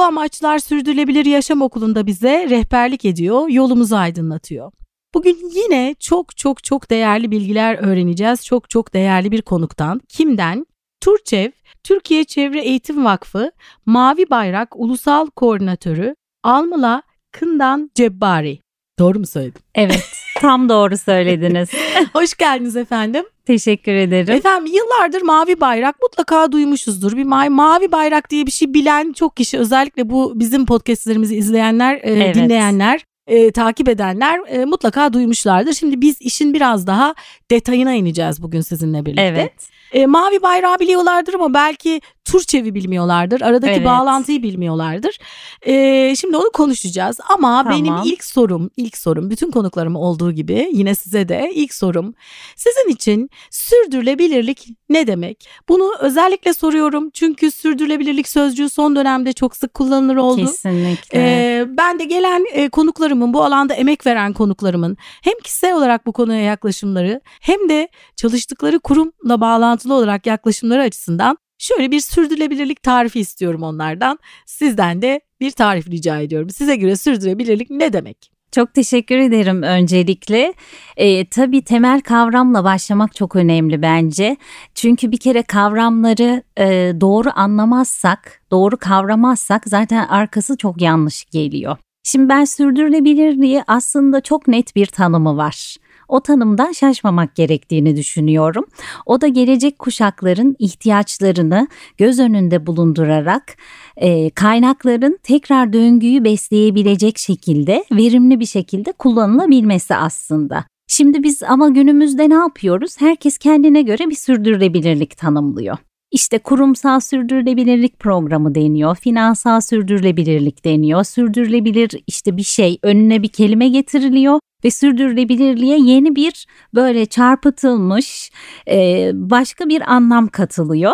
Bu amaçlar Sürdürülebilir Yaşam Okulu'nda bize rehberlik ediyor, yolumuzu aydınlatıyor. Bugün yine çok çok çok değerli bilgiler öğreneceğiz. Çok çok değerli bir konuktan. Kimden? Turçev, Türkiye Çevre Eğitim Vakfı Mavi Bayrak Ulusal Koordinatörü Almila Kından Cebbari. Doğru mu söyledim? Evet, tam doğru söylediniz. Hoş geldiniz efendim. Teşekkür ederim. Efendim yıllardır mavi bayrak mutlaka duymuşuzdur. Bir ma- mavi bayrak diye bir şey bilen çok kişi özellikle bu bizim podcastlerimizi izleyenler, e, Evet. dinleyenler, e, takip edenler e, mutlaka duymuşlardır. Şimdi biz işin biraz daha detayına ineceğiz bugün sizinle birlikte. Evet. E, mavi bayrağı biliyorlardır ama belki Turçevi bilmiyorlardır. Aradaki Evet. bağlantıyı bilmiyorlardır. E, şimdi onu konuşacağız ama Tamam. benim ilk sorum, ilk sorum bütün konuklarım olduğu gibi yine size de ilk sorum. Sizin için sürdürülebilirlik ne demek? Bunu özellikle soruyorum çünkü sürdürülebilirlik sözcüğü son dönemde çok sık kullanılır oldu. Kesinlikle. Ee, ben de gelen e, konuklarımın bu alanda emek veren konuklarımın hem kişisel olarak bu konuya yaklaşımları hem de çalıştıkları kurumla bağlantılı olarak yaklaşımları açısından şöyle bir sürdürülebilirlik tarifi istiyorum onlardan. Sizden de bir tarif rica ediyorum. Size göre sürdürülebilirlik ne demek? Çok teşekkür ederim öncelikle. Ee, tabii temel kavramla başlamak çok önemli bence. Çünkü bir kere kavramları e, doğru anlamazsak, doğru kavramazsak zaten arkası çok yanlış geliyor. Şimdi ben sürdürülebilirliği aslında çok net bir tanımı var. O tanımdan şaşmamak gerektiğini düşünüyorum. O da gelecek kuşakların ihtiyaçlarını göz önünde bulundurarak e, kaynakların tekrar döngüyü besleyebilecek şekilde verimli bir şekilde kullanılabilmesi aslında. Şimdi biz ama günümüzde ne yapıyoruz? Herkes kendine göre bir sürdürülebilirlik tanımlıyor. İşte kurumsal sürdürülebilirlik programı deniyor, finansal sürdürülebilirlik deniyor, sürdürülebilir işte bir şey önüne bir kelime getiriliyor ve sürdürülebilirliğe yeni bir böyle çarpıtılmış e, başka bir anlam katılıyor.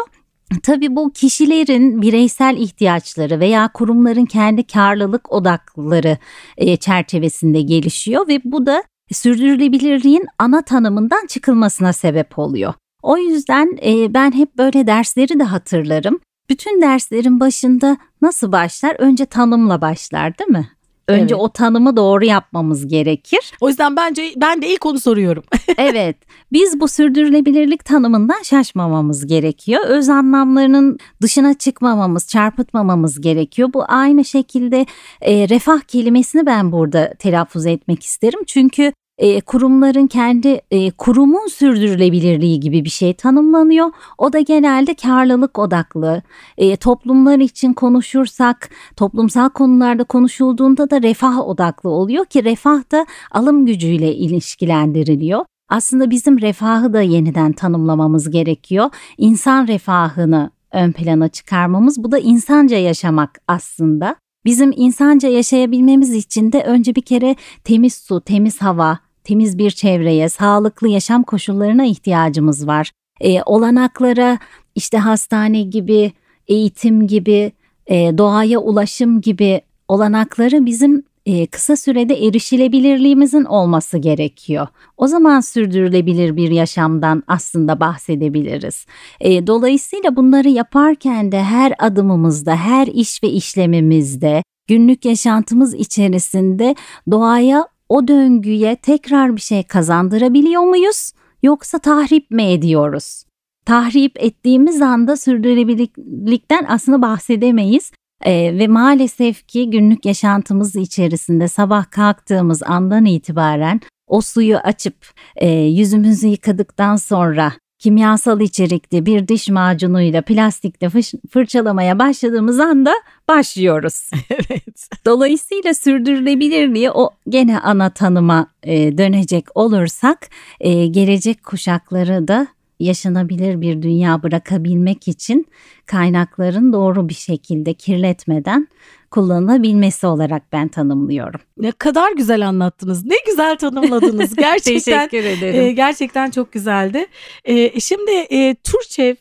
Tabii bu kişilerin bireysel ihtiyaçları veya kurumların kendi karlılık odakları e, çerçevesinde gelişiyor ve bu da sürdürülebilirliğin ana tanımından çıkılmasına sebep oluyor. O yüzden e, ben hep böyle dersleri de hatırlarım. Bütün derslerin başında nasıl başlar? Önce tanımla başlar değil mi? Önce Evet. o tanımı doğru yapmamız gerekir. O yüzden bence ben de ilk onu soruyorum. evet, biz bu sürdürülebilirlik tanımından şaşmamamız gerekiyor. Öz anlamlarının dışına çıkmamamız, çarpıtmamamız gerekiyor. Bu aynı şekilde e, refah kelimesini ben burada telaffuz etmek isterim. Çünkü e, kurumların kendi e, kurumun sürdürülebilirliği gibi bir şey tanımlanıyor. O da genelde karlılık odaklı. E, toplumlar için konuşursak, toplumsal konularda konuşulduğunda da refah odaklı oluyor ki refah da alım gücüyle ilişkilendiriliyor. Aslında bizim refahı da yeniden tanımlamamız gerekiyor. İnsan refahını ön plana çıkarmamız bu da insanca yaşamak aslında. Bizim insanca yaşayabilmemiz için de önce bir kere temiz su, temiz hava, temiz bir çevreye, sağlıklı yaşam koşullarına ihtiyacımız var. E, olanaklara işte hastane gibi, eğitim gibi, e, doğaya ulaşım gibi olanakları bizim e, kısa sürede erişilebilirliğimizin olması gerekiyor. O zaman sürdürülebilir bir yaşamdan aslında bahsedebiliriz. E, dolayısıyla bunları yaparken de her adımımızda, her iş ve işlemimizde, günlük yaşantımız içerisinde doğaya o döngüye tekrar bir şey kazandırabiliyor muyuz yoksa tahrip mi ediyoruz? Tahrip ettiğimiz anda sürdürülebilirlikten aslında bahsedemeyiz. Ee, ve maalesef ki günlük yaşantımız içerisinde sabah kalktığımız andan itibaren o suyu açıp e, yüzümüzü yıkadıktan sonra kimyasal içerikli bir diş macunuyla plastikle fırçalamaya başladığımız anda başlıyoruz. evet. Dolayısıyla sürdürülebilirliği o gene ana tanıma e, dönecek olursak e, gelecek kuşakları da yaşanabilir bir dünya bırakabilmek için kaynakların doğru bir şekilde kirletmeden kullanılabilmesi olarak ben tanımlıyorum. Ne kadar güzel anlattınız. Ne güzel tanımladınız. Gerçekten Teşekkür ederim. E, gerçekten çok güzeldi. E, şimdi e, Turçev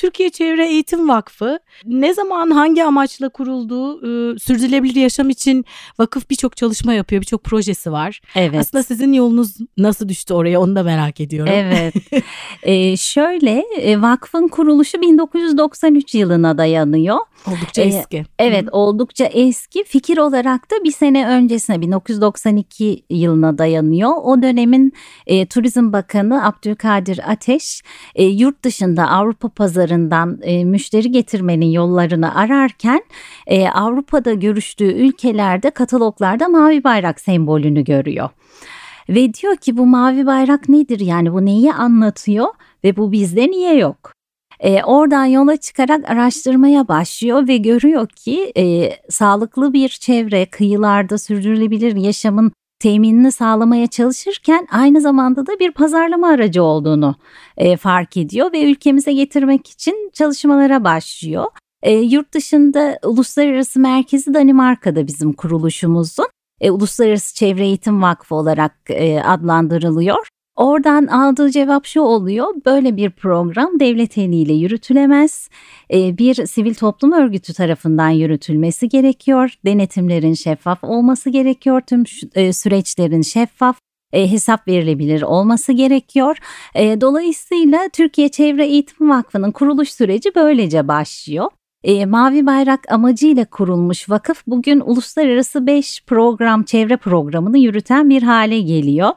Türkiye Çevre Eğitim Vakfı ne zaman hangi amaçla kurulduğu e, sürdürülebilir yaşam için vakıf birçok çalışma yapıyor, birçok projesi var. Evet. Aslında sizin yolunuz nasıl düştü oraya onu da merak ediyorum. Evet. ee, şöyle e, vakfın kuruluşu 1993 yılına dayanıyor. Oldukça Ee, eski. Evet oldukça eski fikir olarak da bir sene öncesine 1992 yılına dayanıyor. O dönemin e, Turizm Bakanı Abdülkadir Ateş e, yurt dışında Avrupa pazarından e, müşteri getirmenin yollarını ararken e, Avrupa'da görüştüğü ülkelerde kataloglarda mavi bayrak sembolünü görüyor. Ve diyor ki bu mavi bayrak nedir yani bu neyi anlatıyor ve bu bizde niye yok? E, oradan yola çıkarak araştırmaya başlıyor ve görüyor ki e, sağlıklı bir çevre kıyılarda sürdürülebilir yaşamın teminini sağlamaya çalışırken aynı zamanda da bir pazarlama aracı olduğunu e, fark ediyor ve ülkemize getirmek için çalışmalara başlıyor. E, yurt dışında uluslararası merkezi Danimarka'da bizim kuruluşumuzun e, Uluslararası Çevre Eğitim Vakfı olarak e, adlandırılıyor. Oradan aldığı cevap şu oluyor. Böyle bir program devlet eliyle yürütülemez. E, bir sivil toplum örgütü tarafından yürütülmesi gerekiyor. Denetimlerin şeffaf olması gerekiyor. Tüm e, süreçlerin şeffaf e, hesap verilebilir olması gerekiyor. E, dolayısıyla Türkiye Çevre Eğitim Vakfı'nın kuruluş süreci böylece başlıyor. Mavi Bayrak amacıyla kurulmuş vakıf bugün uluslararası 5 program çevre programını yürüten bir hale geliyor.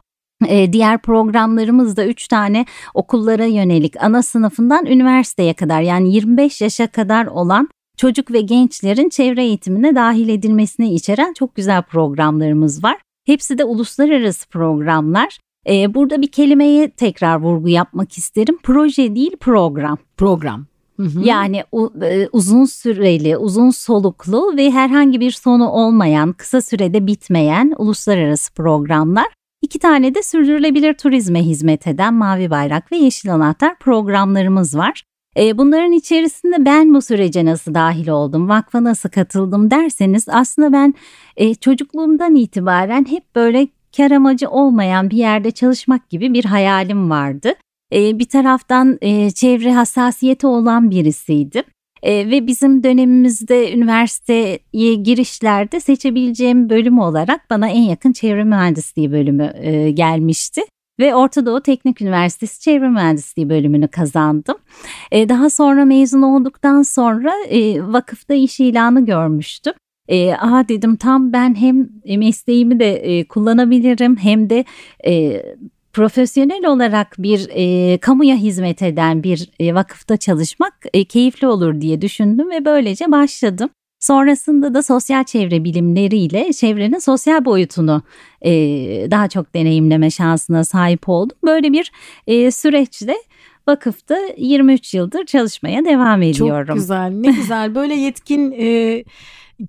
E, diğer programlarımız da 3 tane okullara yönelik ana sınıfından üniversiteye kadar yani 25 yaşa kadar olan çocuk ve gençlerin çevre eğitimine dahil edilmesini içeren çok güzel programlarımız var. Hepsi de uluslararası programlar. E, burada bir kelimeye tekrar vurgu yapmak isterim. Proje değil program. Program. Hı hı. Yani e, uzun süreli, uzun soluklu ve herhangi bir sonu olmayan, kısa sürede bitmeyen uluslararası programlar. İki tane de sürdürülebilir turizme hizmet eden Mavi Bayrak ve Yeşil Anahtar programlarımız var. E, bunların içerisinde ben bu sürece nasıl dahil oldum, vakfa nasıl katıldım derseniz aslında ben e, çocukluğumdan itibaren hep böyle kar amacı olmayan bir yerde çalışmak gibi bir hayalim vardı. E, bir taraftan çevre hassasiyeti olan birisiydim. E, ve bizim dönemimizde üniversiteye girişlerde seçebileceğim bölüm olarak bana en yakın çevre mühendisliği bölümü e, gelmişti. Ve Orta Doğu Teknik Üniversitesi Çevre Mühendisliği bölümünü kazandım. E, daha sonra mezun olduktan sonra e, vakıfta iş ilanı görmüştüm. E, aha dedim tam ben hem mesleğimi de e, kullanabilirim hem de e, profesyonel olarak bir e, kamuya hizmet eden bir e, vakıfta çalışmak e, keyifli olur diye düşündüm ve böylece başladım. Sonrasında da sosyal çevre bilimleriyle çevrenin sosyal boyutunu e, daha çok deneyimleme şansına sahip oldum. Böyle bir e, süreçte vakıfta 23 yıldır çalışmaya devam ediyorum. Çok güzel ne güzel böyle yetkin e,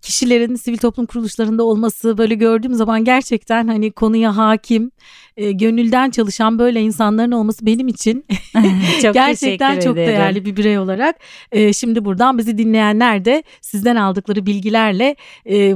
kişilerin sivil toplum kuruluşlarında olması böyle gördüğüm zaman gerçekten hani konuya hakim e, gönülden çalışan böyle insanların olması benim için çok gerçekten çok ederim. değerli bir birey olarak e, şimdi buradan bizi dinleyenler de sizden aldıkları bilgilerle e,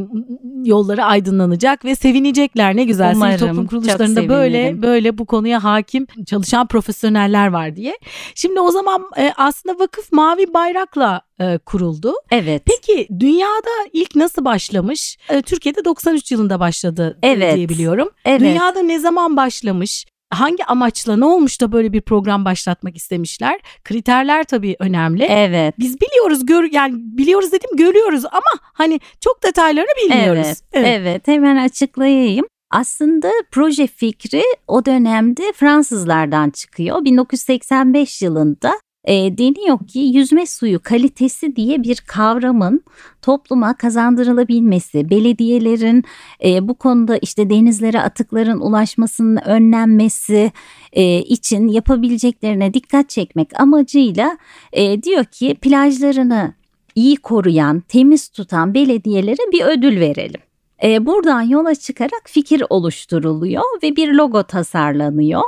yolları aydınlanacak ve sevinecekler ne güzel Umarım, sivil toplum kuruluşlarında böyle böyle bu konuya hakim çalışan profesyoneller var diye. Şimdi o zaman e, aslında vakıf mavi bayrakla e, kuruldu. Evet. Peki dünyada ilk nasıl başlamış? E, Türkiye'de 93 yılında başladı e, Evet. diye biliyorum. Evet. Dünyada ne zaman başlamış? Hangi amaçla ne olmuş da böyle bir program başlatmak istemişler? Kriterler tabii önemli. Evet. Biz biliyoruz gör yani biliyoruz dedim görüyoruz ama hani çok detaylarını bilmiyoruz. Evet, evet. hemen açıklayayım. Aslında proje fikri o dönemde Fransızlardan çıkıyor. 1985 yılında e, deniyor ki yüzme suyu kalitesi diye bir kavramın topluma kazandırılabilmesi, belediyelerin e, bu konuda işte denizlere atıkların ulaşmasının önlenmesi e, için yapabileceklerine dikkat çekmek amacıyla e, diyor ki plajlarını iyi koruyan, temiz tutan belediyelere bir ödül verelim. E, buradan yola çıkarak fikir oluşturuluyor ve bir logo tasarlanıyor.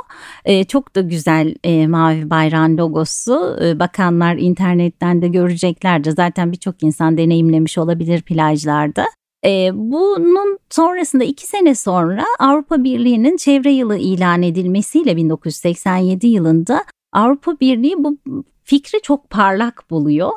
E, çok da güzel e, Mavi Bayrağın logosu. E, bakanlar internetten de göreceklerdir. Zaten birçok insan deneyimlemiş olabilir plajlarda. E, bunun sonrasında iki sene sonra Avrupa Birliği'nin çevre yılı ilan edilmesiyle 1987 yılında Avrupa Birliği bu fikri çok parlak buluyor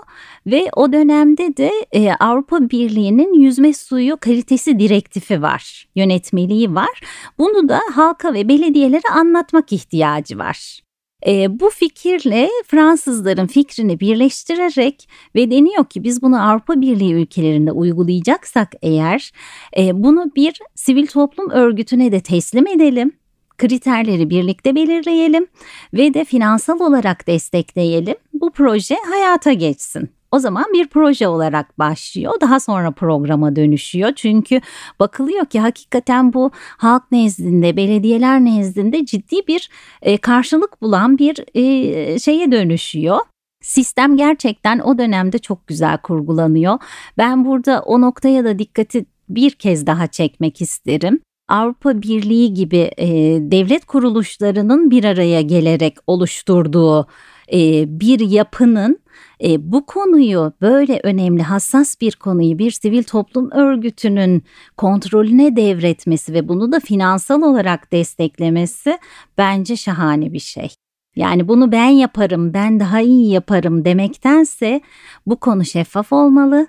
ve o dönemde de e, Avrupa Birliği'nin yüzme suyu kalitesi direktifi var, yönetmeliği var. Bunu da halka ve belediyelere anlatmak ihtiyacı var. E, bu fikirle Fransızların fikrini birleştirerek ve deniyor ki biz bunu Avrupa Birliği ülkelerinde uygulayacaksak eğer e, bunu bir sivil toplum örgütüne de teslim edelim kriterleri birlikte belirleyelim ve de finansal olarak destekleyelim. Bu proje hayata geçsin. O zaman bir proje olarak başlıyor. Daha sonra programa dönüşüyor. Çünkü bakılıyor ki hakikaten bu halk nezdinde, belediyeler nezdinde ciddi bir e, karşılık bulan bir e, şeye dönüşüyor. Sistem gerçekten o dönemde çok güzel kurgulanıyor. Ben burada o noktaya da dikkati bir kez daha çekmek isterim. Avrupa Birliği gibi e, devlet kuruluşlarının bir araya gelerek oluşturduğu e, bir yapının e, bu konuyu böyle önemli hassas bir konuyu bir sivil toplum örgütünün kontrolüne devretmesi ve bunu da finansal olarak desteklemesi bence şahane bir şey. Yani bunu ben yaparım, ben daha iyi yaparım demektense bu konu şeffaf olmalı.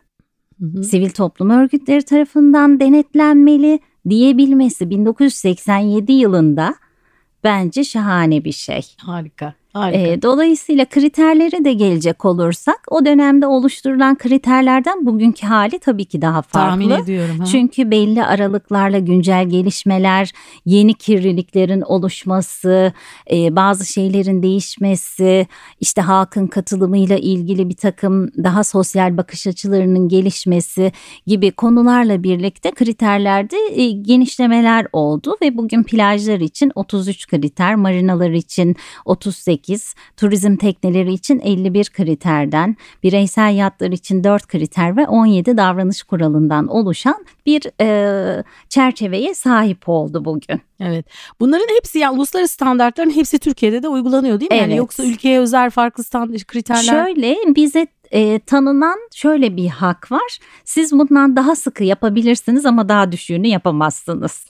Hı hı. Sivil toplum örgütleri tarafından denetlenmeli diyebilmesi 1987 yılında bence şahane bir şey. Harika. Harika. E, dolayısıyla kriterlere de gelecek olursak o dönemde oluşturulan kriterlerden bugünkü hali tabii ki daha farklı. Tahmin ediyorum. Ha? Çünkü belli aralıklarla güncel gelişmeler, yeni kirliliklerin oluşması, e, bazı şeylerin değişmesi, işte halkın katılımıyla ilgili bir takım daha sosyal bakış açılarının gelişmesi gibi konularla birlikte kriterlerde e, genişlemeler oldu ve bugün plajlar için 33 kriter, marinalar için 38 18, turizm tekneleri için 51 kriterden, bireysel yatlar için 4 kriter ve 17 davranış kuralından oluşan bir e, çerçeveye sahip oldu bugün. Evet. Bunların hepsi yani uluslararası standartların hepsi Türkiye'de de uygulanıyor değil mi? Evet. Yani yoksa ülkeye özel farklı standart kriterler. Şöyle bize e, tanınan şöyle bir hak var. Siz bundan daha sıkı yapabilirsiniz ama daha düşüğünü yapamazsınız.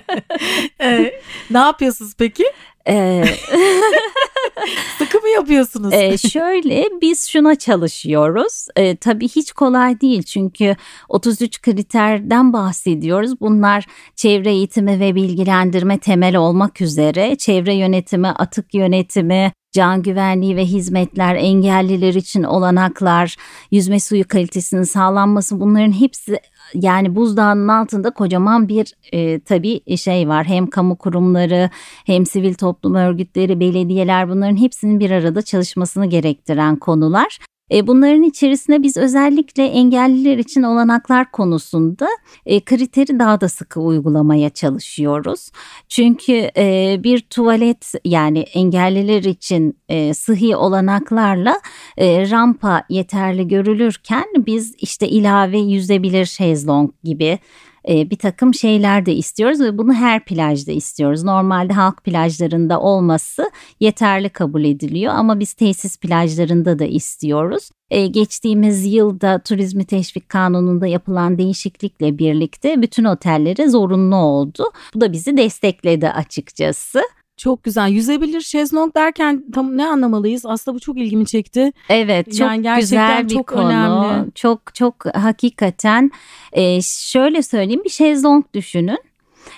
e, ne yapıyorsunuz peki? Ee, Sıkı mı yapıyorsunuz? E, şöyle biz şuna çalışıyoruz. E, tabii hiç kolay değil çünkü 33 kriterden bahsediyoruz. Bunlar çevre eğitimi ve bilgilendirme temel olmak üzere çevre yönetimi, atık yönetimi, can güvenliği ve hizmetler, engelliler için olanaklar, yüzme suyu kalitesinin sağlanması bunların hepsi yani buzdağının altında kocaman bir e, tabii şey var. Hem kamu kurumları hem sivil toplum örgütleri, belediyeler bunların hepsinin bir arada çalışmasını gerektiren konular. E, bunların içerisinde biz özellikle engelliler için olanaklar konusunda e, kriteri daha da sıkı uygulamaya çalışıyoruz. Çünkü e, bir tuvalet yani engelliler için sıhhi olanaklarla rampa yeterli görülürken biz işte ilave yüzebilir şezlong gibi e, bir takım şeyler de istiyoruz ve bunu her plajda istiyoruz. Normalde halk plajlarında olması yeterli kabul ediliyor ama biz tesis plajlarında da istiyoruz. E, geçtiğimiz yılda turizmi teşvik kanununda yapılan değişiklikle birlikte bütün otellere zorunlu oldu. Bu da bizi destekledi açıkçası. Çok güzel. Yüzebilir şezlong derken tam ne anlamalıyız? Aslında bu çok ilgimi çekti. Evet, çok yani gerçekten güzel bir çok konu. Önemli. Çok çok hakikaten e, şöyle söyleyeyim bir şezlong düşünün.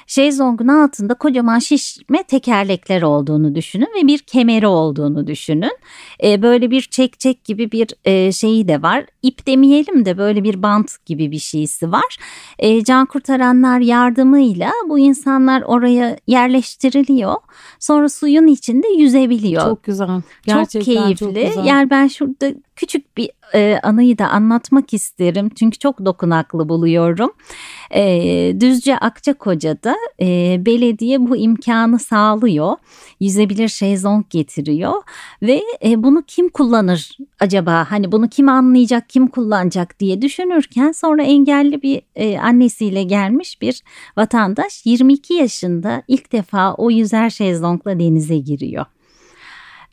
Şezlongun altında kocaman şişme tekerlekler olduğunu düşünün ve bir kemeri olduğunu düşünün. E, böyle bir çek çek gibi bir e, şeyi de var. İp demeyelim de böyle bir bant gibi bir şeysi var. E, can kurtaranlar yardımıyla bu insanlar oraya yerleştiriliyor. Sonra suyun içinde yüzebiliyor. Çok güzel. Gerçekten çok keyifli. Çok güzel. Yani ben şurada küçük bir e, anıyı da anlatmak isterim. Çünkü çok dokunaklı buluyorum. E, Düzce Akçakoca'da da e, belediye bu imkanı sağlıyor. Yüzebilir şezlong getiriyor ve e, bunu kim kullanır acaba? Hani bunu kim anlayacak, kim kullanacak diye düşünürken sonra engelli bir e, annesiyle gelmiş bir vatandaş 22 yaşında ilk defa o yüzer şezlongla denize giriyor.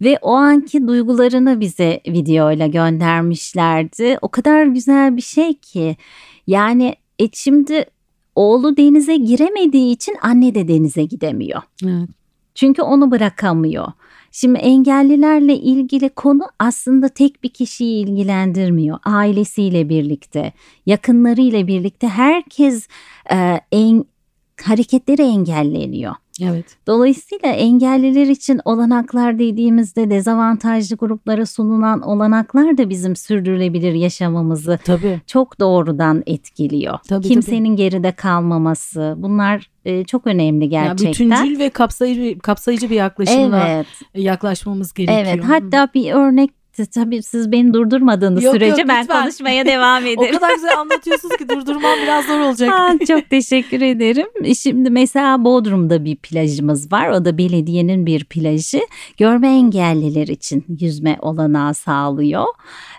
Ve o anki duygularını bize videoyla göndermişlerdi. O kadar güzel bir şey ki. Yani e şimdi oğlu denize giremediği için anne de denize gidemiyor. Evet. Çünkü onu bırakamıyor. Şimdi engellilerle ilgili konu aslında tek bir kişiyi ilgilendirmiyor. Ailesiyle birlikte, yakınlarıyla birlikte herkes e, en, hareketleri engelleniyor. Evet. Dolayısıyla engelliler için olanaklar dediğimizde dezavantajlı gruplara sunulan olanaklar da bizim sürdürülebilir yaşamamızı tabii. çok doğrudan etkiliyor. Tabii, Kimsenin tabii. geride kalmaması bunlar e, çok önemli gerçekten. Ya bütüncül ve kapsayıcı kapsayıcı bir yaklaşımla evet. yaklaşmamız gerekiyor. Evet. Hatta bir örnek tabii siz beni durdurmadığınız yok, sürece yok, ben konuşmaya devam ederim. o kadar güzel anlatıyorsunuz ki durdurmam biraz zor olacak. Ha, çok teşekkür ederim. Şimdi mesela Bodrum'da bir plajımız var. O da belediyenin bir plajı. Görme engelliler için yüzme olanağı sağlıyor.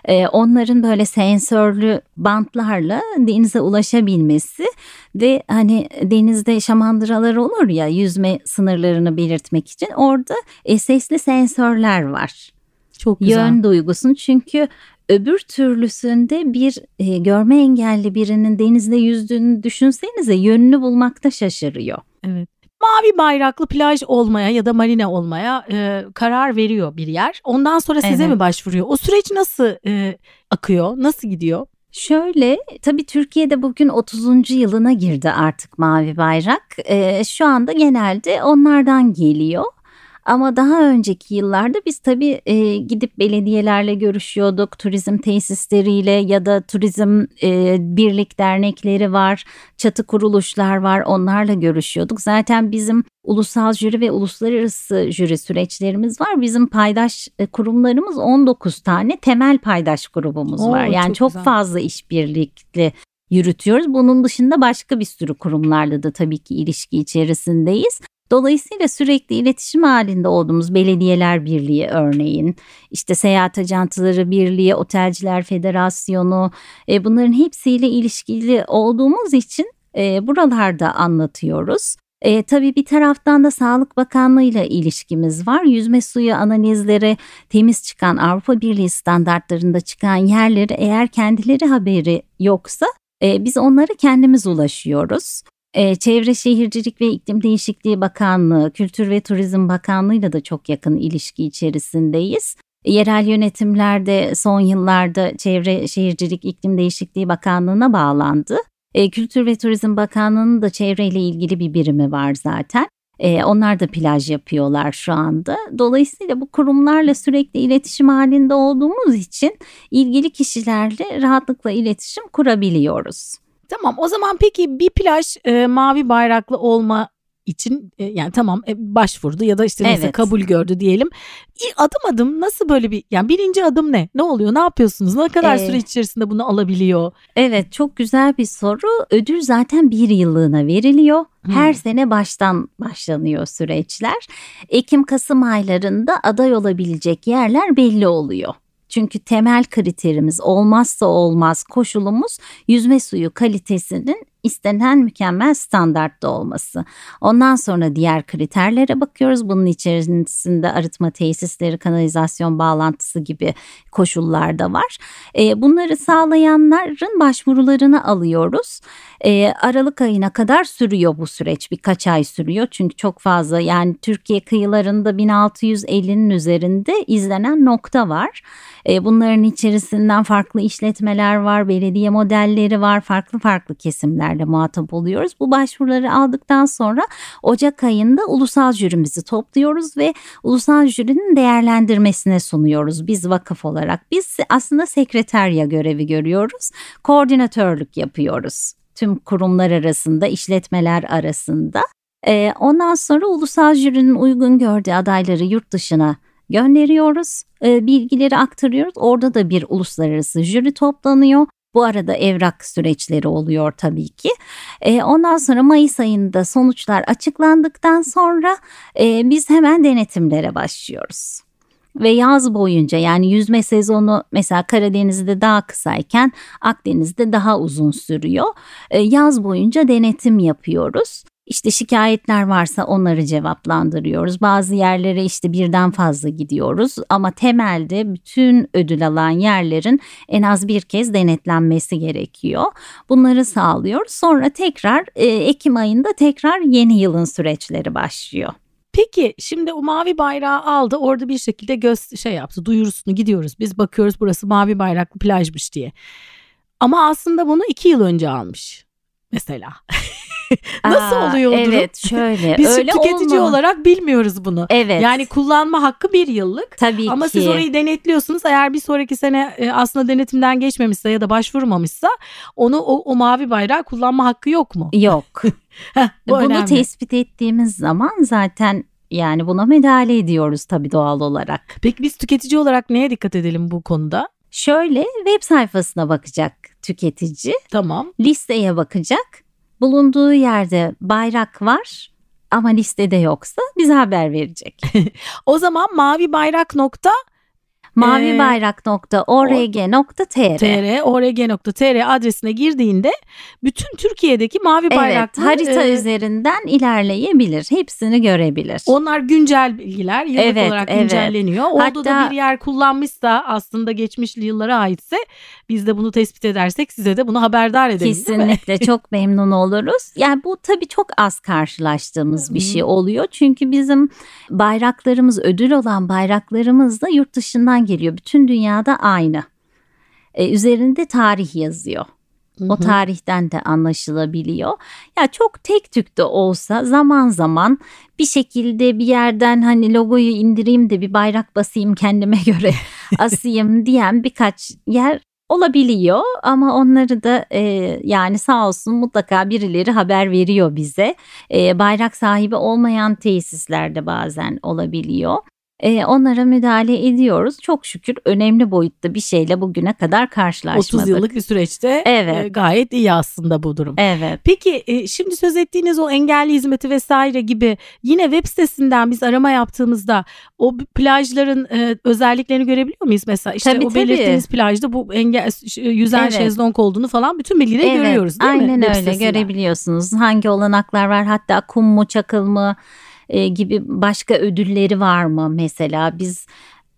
Ee, onların böyle sensörlü bantlarla denize ulaşabilmesi ve hani denizde şamandıralar olur ya yüzme sınırlarını belirtmek için orada e, sesli sensörler var. Çok güzel. Yön duygusunu çünkü öbür türlüsünde bir e, görme engelli birinin denizde yüzdüğünü düşünsenize yönünü bulmakta şaşırıyor. Evet. Mavi bayraklı plaj olmaya ya da marine olmaya e, karar veriyor bir yer. Ondan sonra size evet. mi başvuruyor? O süreç nasıl e, akıyor? Nasıl gidiyor? Şöyle tabii Türkiye'de bugün 30. yılına girdi artık Mavi Bayrak. E, şu anda genelde onlardan geliyor. Ama daha önceki yıllarda biz tabii e, gidip belediyelerle görüşüyorduk, turizm tesisleriyle ya da turizm e, birlik dernekleri var, çatı kuruluşlar var, onlarla görüşüyorduk. Zaten bizim ulusal jüri ve uluslararası jüri süreçlerimiz var. Bizim paydaş e, kurumlarımız 19 tane temel paydaş grubumuz Oo, var. Yani çok, çok fazla işbirlikli yürütüyoruz. Bunun dışında başka bir sürü kurumlarla da tabii ki ilişki içerisindeyiz. Dolayısıyla sürekli iletişim halinde olduğumuz belediyeler birliği örneğin, işte seyahat ajantıları birliği, otelciler federasyonu e, bunların hepsiyle ilişkili olduğumuz için e, buralarda anlatıyoruz. E, tabii bir taraftan da Sağlık Bakanlığı ile ilişkimiz var. Yüzme suyu analizleri temiz çıkan Avrupa Birliği standartlarında çıkan yerleri eğer kendileri haberi yoksa e, biz onlara kendimiz ulaşıyoruz. Ee, Çevre Şehircilik ve İklim Değişikliği Bakanlığı, Kültür ve Turizm Bakanlığı'yla da çok yakın ilişki içerisindeyiz. Yerel yönetimlerde son yıllarda Çevre Şehircilik İklim Değişikliği Bakanlığı'na bağlandı. Ee, Kültür ve Turizm Bakanlığı'nın da çevreyle ilgili bir birimi var zaten. Ee, onlar da plaj yapıyorlar şu anda. Dolayısıyla bu kurumlarla sürekli iletişim halinde olduğumuz için ilgili kişilerle rahatlıkla iletişim kurabiliyoruz. Tamam o zaman peki bir plaj e, mavi bayraklı olma için e, yani tamam e, başvurdu ya da işte neyse evet. kabul gördü diyelim. Adım adım nasıl böyle bir yani birinci adım ne? Ne oluyor? Ne yapıyorsunuz? Ne kadar ee, süre içerisinde bunu alabiliyor? Evet çok güzel bir soru. Ödül zaten bir yıllığına veriliyor. Her hmm. sene baştan başlanıyor süreçler. Ekim-Kasım aylarında aday olabilecek yerler belli oluyor. Çünkü temel kriterimiz olmazsa olmaz koşulumuz yüzme suyu kalitesinin istenen mükemmel standartta olması. Ondan sonra diğer kriterlere bakıyoruz. Bunun içerisinde arıtma tesisleri, kanalizasyon bağlantısı gibi koşullar da var. E, bunları sağlayanların başvurularını alıyoruz. E, Aralık ayına kadar sürüyor bu süreç. Birkaç ay sürüyor. Çünkü çok fazla yani Türkiye kıyılarında 1650'nin üzerinde izlenen nokta var. E, bunların içerisinden farklı işletmeler var, belediye modelleri var, farklı farklı kesimler kişilerle muhatap oluyoruz. Bu başvuruları aldıktan sonra Ocak ayında ulusal jürimizi topluyoruz ve ulusal jürinin değerlendirmesine sunuyoruz biz vakıf olarak. Biz aslında sekreterya görevi görüyoruz. Koordinatörlük yapıyoruz tüm kurumlar arasında, işletmeler arasında. Ee, ondan sonra ulusal jürinin uygun gördüğü adayları yurt dışına gönderiyoruz. Ee, bilgileri aktarıyoruz. Orada da bir uluslararası jüri toplanıyor. Bu arada evrak süreçleri oluyor tabii ki. E, ondan sonra Mayıs ayında sonuçlar açıklandıktan sonra e, biz hemen denetimlere başlıyoruz ve yaz boyunca yani yüzme sezonu mesela Karadeniz'de daha kısayken Akdeniz'de daha uzun sürüyor. E, yaz boyunca denetim yapıyoruz. İşte şikayetler varsa onları cevaplandırıyoruz. Bazı yerlere işte birden fazla gidiyoruz ama temelde bütün ödül alan yerlerin en az bir kez denetlenmesi gerekiyor. Bunları sağlıyoruz. Sonra tekrar e, Ekim ayında tekrar yeni yılın süreçleri başlıyor. Peki şimdi o mavi bayrağı aldı orada bir şekilde göz şey yaptı duyurusunu gidiyoruz biz bakıyoruz burası mavi bayraklı plajmış diye. Ama aslında bunu iki yıl önce almış mesela. Nasıl Aa, oluyor o durum? Evet şöyle. Biz öyle tüketici olmamalı. olarak bilmiyoruz bunu. Evet. Yani kullanma hakkı bir yıllık. tabii Ama ki. siz orayı denetliyorsunuz. Eğer bir sonraki sene e, aslında denetimden geçmemişse ya da başvurmamışsa onu o, o mavi bayrağı kullanma hakkı yok mu? Yok. Heh, bu Bunu önemli. tespit ettiğimiz zaman zaten yani buna müdahale ediyoruz tabii doğal olarak. Peki biz tüketici olarak neye dikkat edelim bu konuda? Şöyle web sayfasına bakacak tüketici, Tamam. listeye bakacak. Bulunduğu yerde bayrak var ama listede yoksa bize haber verecek. O zaman mavi bayrak nokta mavibayrak.org.tr tr org.tr adresine girdiğinde bütün Türkiye'deki mavi Evet, bayraklı harita e, üzerinden ilerleyebilir. Hepsini görebilir. Onlar güncel bilgiler yıllık Evet, olarak evet. güncelleniyor. Orada da Hatta- bir yer kullanmışsa aslında geçmiş yıllara aitse biz de bunu tespit edersek size de bunu haberdar mi? Kesinlikle çok memnun oluruz. Yani bu tabii çok az karşılaştığımız bir şey oluyor. Çünkü bizim bayraklarımız ödül olan bayraklarımız da yurt dışından geliyor. Bütün dünyada aynı. Ee, üzerinde tarih yazıyor. O tarihten de anlaşılabiliyor. Ya çok tek tük de olsa zaman zaman bir şekilde bir yerden hani logoyu indireyim de bir bayrak basayım kendime göre asayım diyen birkaç yer olabiliyor ama onları da e, yani sağ olsun mutlaka birileri haber veriyor bize. E, bayrak sahibi olmayan tesislerde bazen olabiliyor. E, onlara müdahale ediyoruz. Çok şükür önemli boyutta bir şeyle bugüne kadar karşılaşmadık. 30 yıllık bir süreçte Evet. e, gayet iyi aslında bu durum. Evet. Peki e, şimdi söz ettiğiniz o engelli hizmeti vesaire gibi yine web sitesinden biz arama yaptığımızda o plajların e, özelliklerini görebiliyor muyuz? Mesela işte Tabii, o tabii. belirttiğiniz plajda bu engel ş- yüzen Evet. şezlong olduğunu falan bütün bilgileri Evet, görüyoruz değil mi? aynen öyle görebiliyorsunuz. Hangi olanaklar var hatta kum mu çakıl mı e, gibi başka ödülleri var mı mesela biz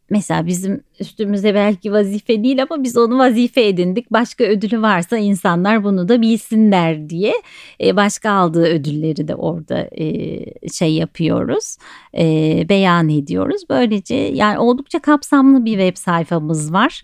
mesela bizim üstümüze belki vazife değil ama biz onu vazife edindik. Başka ödülü varsa insanlar bunu da bilsinler diye e, başka aldığı ödülleri de orada e, şey yapıyoruz, e, beyan ediyoruz. Böylece yani oldukça kapsamlı bir web sayfamız var.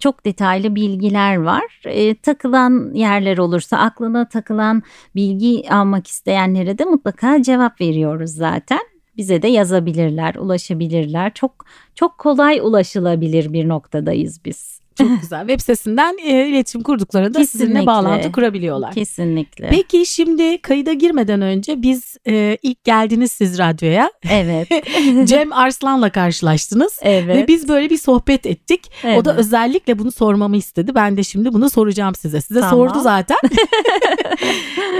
Çok detaylı bilgiler var. Takılan yerler olursa aklına takılan bilgi almak isteyenlere de mutlaka cevap veriyoruz zaten. Bize de yazabilirler, ulaşabilirler. Çok çok kolay ulaşılabilir bir noktadayız biz. Çok güzel. Web sitesinden e, iletişim kurduklarında sizinle Kesinlikle. bağlantı kurabiliyorlar. Kesinlikle. Peki şimdi kayıda girmeden önce biz e, ilk geldiniz siz radyoya. Evet. Cem Arslan'la karşılaştınız. evet. Ve biz böyle bir sohbet ettik. O da Evet. özellikle bunu sormamı istedi. Ben de şimdi bunu soracağım size. Size Tamam. sordu zaten.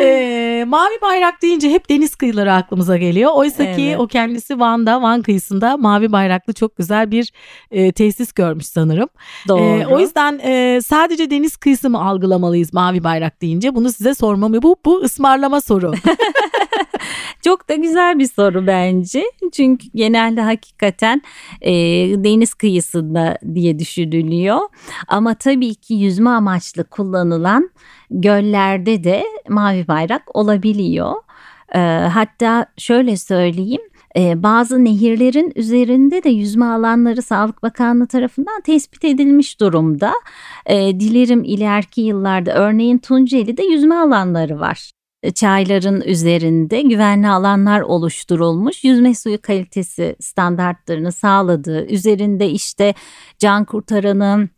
Ee, mavi bayrak deyince hep deniz kıyıları aklımıza geliyor. Oysa ki Evet. o kendisi Van'da, Van kıyısında mavi bayraklı çok güzel bir e, tesis görmüş sanırım. Doğru. O yüzden e, sadece deniz kıyısı mı algılamalıyız mavi bayrak deyince? Bunu size sormam. Bu, bu ısmarlama soru. Çok da güzel bir soru bence. Çünkü genelde hakikaten e, deniz kıyısında diye düşünülüyor. Ama tabii ki yüzme amaçlı kullanılan göllerde de mavi bayrak olabiliyor. E, hatta şöyle söyleyeyim. E, bazı nehirlerin üzerinde de yüzme alanları Sağlık Bakanlığı tarafından tespit edilmiş durumda. E, dilerim ileriki yıllarda örneğin Tunceli'de yüzme alanları var çayların üzerinde güvenli alanlar oluşturulmuş. Yüzme suyu kalitesi standartlarını sağladığı, üzerinde işte can kurtaranın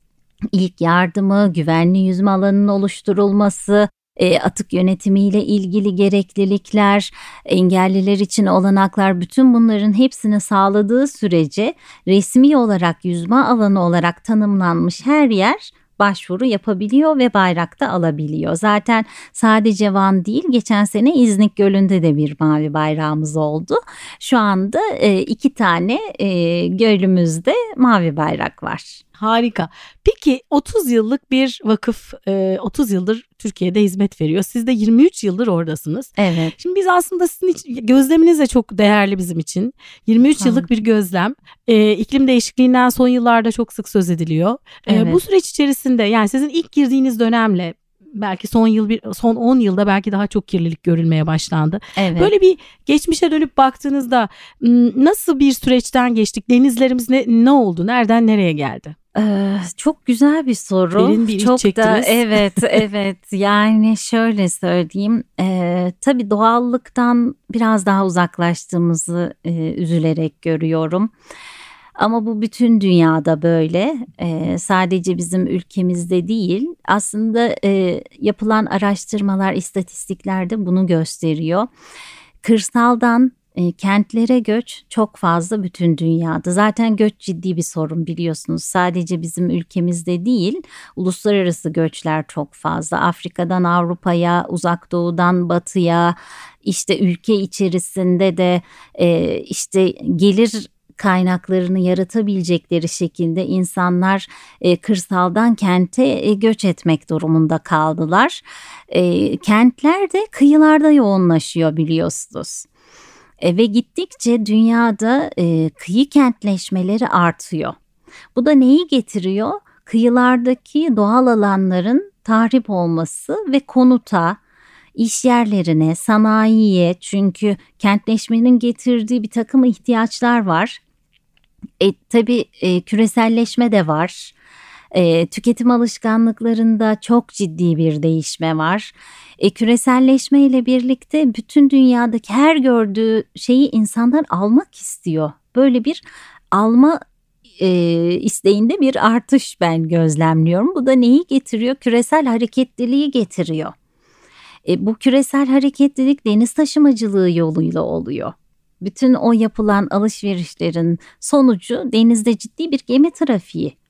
ilk yardımı, güvenli yüzme alanının oluşturulması, e, atık yönetimiyle ilgili gereklilikler, engelliler için olanaklar bütün bunların hepsini sağladığı sürece resmi olarak yüzme alanı olarak tanımlanmış her yer başvuru yapabiliyor ve bayrakta alabiliyor. Zaten sadece Van değil geçen sene İznik Gölü'nde de bir mavi bayrağımız oldu. Şu anda e, iki tane e, gölümüzde mavi bayrak var. Harika. Peki 30 yıllık bir vakıf 30 yıldır Türkiye'de hizmet veriyor. Siz de 23 yıldır oradasınız. Evet. Şimdi biz aslında sizin için, gözleminiz de çok değerli bizim için. 23 ha. yıllık bir gözlem. E, iklim değişikliğinden son yıllarda çok sık söz ediliyor. Evet. bu süreç içerisinde yani sizin ilk girdiğiniz dönemle belki son yıl bir son 10 yılda belki daha çok kirlilik görülmeye başlandı. Evet. Böyle bir geçmişe dönüp baktığınızda nasıl bir süreçten geçtik? Denizlerimiz ne, ne oldu? Nereden nereye geldi? Ee, çok güzel bir soru. Derin bir çok çektiniz. da evet evet yani şöyle söyleyeyim e, tabii doğallıktan biraz daha uzaklaştığımızı e, üzülerek görüyorum. Ama bu bütün dünyada böyle e, sadece bizim ülkemizde değil aslında e, yapılan araştırmalar istatistiklerde bunu gösteriyor. Kırsaldan e, kentlere göç çok fazla bütün dünyada. Zaten göç ciddi bir sorun biliyorsunuz. Sadece bizim ülkemizde değil, uluslararası göçler çok fazla. Afrika'dan Avrupa'ya, Uzak Doğu'dan Batı'ya, işte ülke içerisinde de e, işte gelir kaynaklarını yaratabilecekleri şekilde insanlar e, kırsaldan kente e, göç etmek durumunda kaldılar. E, kentler de kıyılarda yoğunlaşıyor biliyorsunuz. Ve gittikçe dünyada e, kıyı kentleşmeleri artıyor. Bu da neyi getiriyor? Kıyılardaki doğal alanların tahrip olması ve konuta, iş yerlerine, sanayiye çünkü kentleşmenin getirdiği bir takım ihtiyaçlar var. E, tabii e, küreselleşme de var. E, tüketim alışkanlıklarında çok ciddi bir değişme var. E, küreselleşme ile birlikte bütün dünyadaki her gördüğü şeyi insanlar almak istiyor. Böyle bir alma e, isteğinde bir artış ben gözlemliyorum. Bu da neyi getiriyor? Küresel hareketliliği getiriyor. E, bu küresel hareketlilik deniz taşımacılığı yoluyla oluyor. Bütün o yapılan alışverişlerin sonucu denizde ciddi bir gemi trafiği.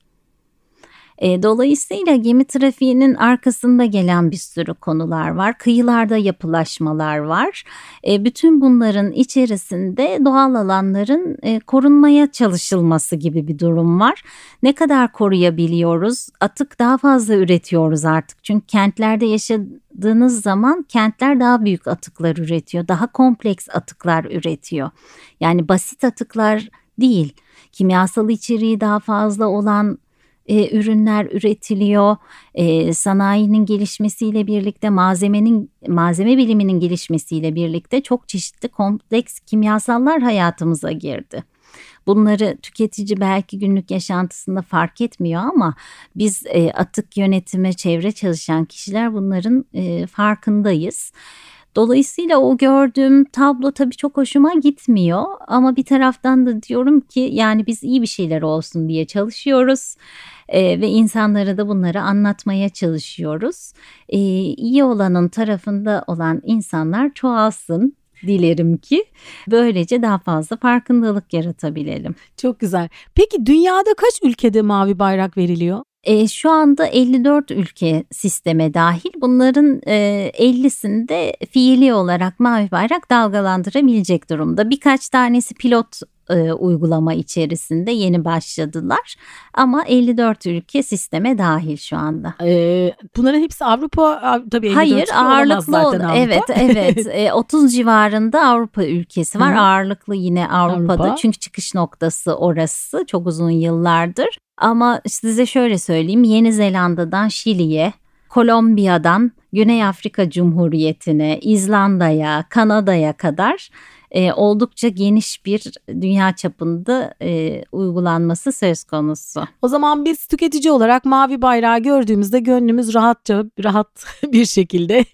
E, dolayısıyla gemi trafiğinin arkasında gelen bir sürü konular var. Kıyılarda yapılaşmalar var. E, bütün bunların içerisinde doğal alanların e, korunmaya çalışılması gibi bir durum var. Ne kadar koruyabiliyoruz? Atık daha fazla üretiyoruz artık. Çünkü kentlerde yaşadığınız zaman kentler daha büyük atıklar üretiyor. Daha kompleks atıklar üretiyor. Yani basit atıklar değil kimyasal içeriği daha fazla olan e, ürünler üretiliyor. E, sanayinin gelişmesiyle birlikte malzemenin malzeme biliminin gelişmesiyle birlikte çok çeşitli kompleks kimyasallar hayatımıza girdi. Bunları tüketici belki günlük yaşantısında fark etmiyor ama biz e, atık yönetime, çevre çalışan kişiler bunların e, farkındayız. Dolayısıyla o gördüğüm tablo tabii çok hoşuma gitmiyor ama bir taraftan da diyorum ki yani biz iyi bir şeyler olsun diye çalışıyoruz e, ve insanlara da bunları anlatmaya çalışıyoruz. E, iyi olanın tarafında olan insanlar çoğalsın dilerim ki böylece daha fazla farkındalık yaratabilelim. Çok güzel. Peki dünyada kaç ülkede mavi bayrak veriliyor? E, şu anda 54 ülke sisteme dahil. Bunların e, 50'sinde fiili olarak mavi bayrak dalgalandırabilecek durumda. Birkaç tanesi pilot e, uygulama içerisinde yeni başladılar. Ama 54 ülke sisteme dahil şu anda. E, bunların hepsi Avrupa tabii 54 Hayır ağırlıklı zaten Avrupa. evet evet e, 30 civarında Avrupa ülkesi var. Hı. Ağırlıklı yine Avrupa'da Avrupa. çünkü çıkış noktası orası çok uzun yıllardır. Ama size şöyle söyleyeyim Yeni Zelanda'dan Şili'ye, Kolombiya'dan Güney Afrika Cumhuriyeti'ne, İzlanda'ya, Kanada'ya kadar e, oldukça geniş bir dünya çapında e, uygulanması söz konusu. O zaman biz tüketici olarak mavi bayrağı gördüğümüzde gönlümüz rahatça rahat bir şekilde.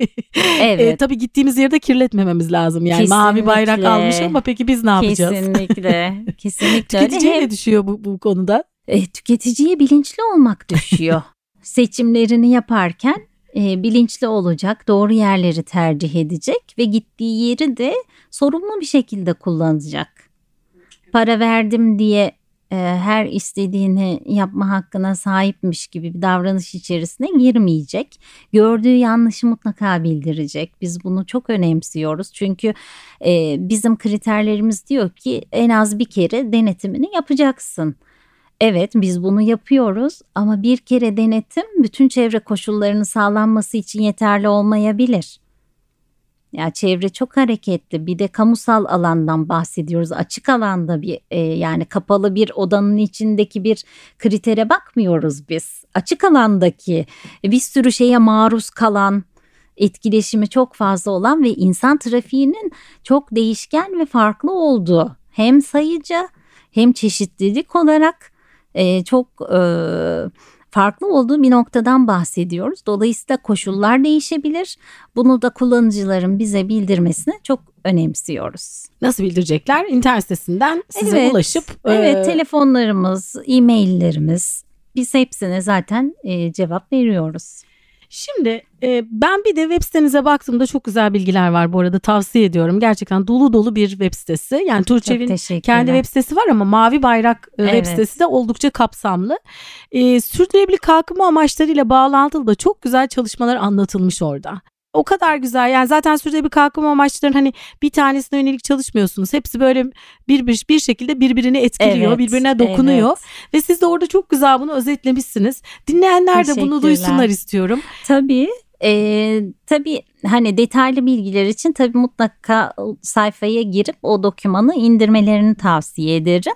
Evet. e, tabii gittiğimiz yerde kirletmememiz lazım. Yani Kesinlikle. mavi bayrak almış ama peki biz ne yapacağız? Kesinlikle. Kesinlikle. Tüketiciye ne düşüyor bu, bu konuda? E, tüketiciye bilinçli olmak düşüyor. Seçimlerini yaparken e, bilinçli olacak, doğru yerleri tercih edecek ve gittiği yeri de sorumlu bir şekilde kullanacak. Para verdim diye e, her istediğini yapma hakkına sahipmiş gibi bir davranış içerisine girmeyecek. Gördüğü yanlışı mutlaka bildirecek. Biz bunu çok önemsiyoruz. Çünkü e, bizim kriterlerimiz diyor ki en az bir kere denetimini yapacaksın. Evet biz bunu yapıyoruz ama bir kere denetim bütün çevre koşullarının sağlanması için yeterli olmayabilir. Ya çevre çok hareketli. Bir de kamusal alandan bahsediyoruz. Açık alanda bir e, yani kapalı bir odanın içindeki bir kritere bakmıyoruz biz. Açık alandaki bir sürü şeye maruz kalan, etkileşimi çok fazla olan ve insan trafiğinin çok değişken ve farklı olduğu hem sayıca hem çeşitlilik olarak e, çok e, farklı olduğu bir noktadan bahsediyoruz. Dolayısıyla koşullar değişebilir. Bunu da kullanıcıların bize bildirmesini çok önemsiyoruz. Nasıl bildirecekler? İnternet sitesinden size evet, ulaşıp. Evet, e... telefonlarımız, e-maillerimiz biz hepsine zaten e, cevap veriyoruz. Şimdi e, ben bir de web sitenize baktığımda çok güzel bilgiler var bu arada tavsiye ediyorum. Gerçekten dolu dolu bir web sitesi. Yani Tuğçe'nin kendi web sitesi var ama Mavi Bayrak e, evet. web sitesi de oldukça kapsamlı. E, sürdürülebilir kalkınma amaçlarıyla bağlantılı da çok güzel çalışmalar anlatılmış orada. O kadar güzel yani zaten sürede bir kalkınma amaçlarının hani bir tanesine yönelik çalışmıyorsunuz. Hepsi böyle bir bir, bir şekilde birbirini etkiliyor, evet, birbirine dokunuyor evet. ve siz de orada çok güzel bunu özetlemişsiniz. Dinleyenler de bunu duysunlar istiyorum. Tabii e, tabii hani detaylı bilgiler için tabii mutlaka sayfaya girip o dokümanı indirmelerini tavsiye ederim.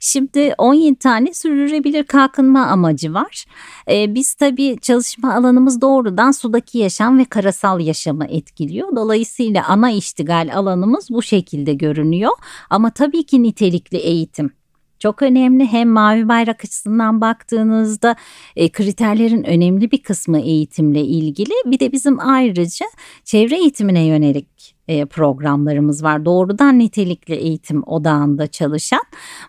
Şimdi 17 tane sürdürülebilir kalkınma amacı var. Ee, biz tabii çalışma alanımız doğrudan sudaki yaşam ve karasal yaşamı etkiliyor. Dolayısıyla ana iştigal alanımız bu şekilde görünüyor. Ama tabii ki nitelikli eğitim çok önemli. Hem mavi bayrak açısından baktığınızda e, kriterlerin önemli bir kısmı eğitimle ilgili. Bir de bizim ayrıca çevre eğitimine yönelik e, programlarımız var. Doğrudan nitelikli eğitim odağında çalışan.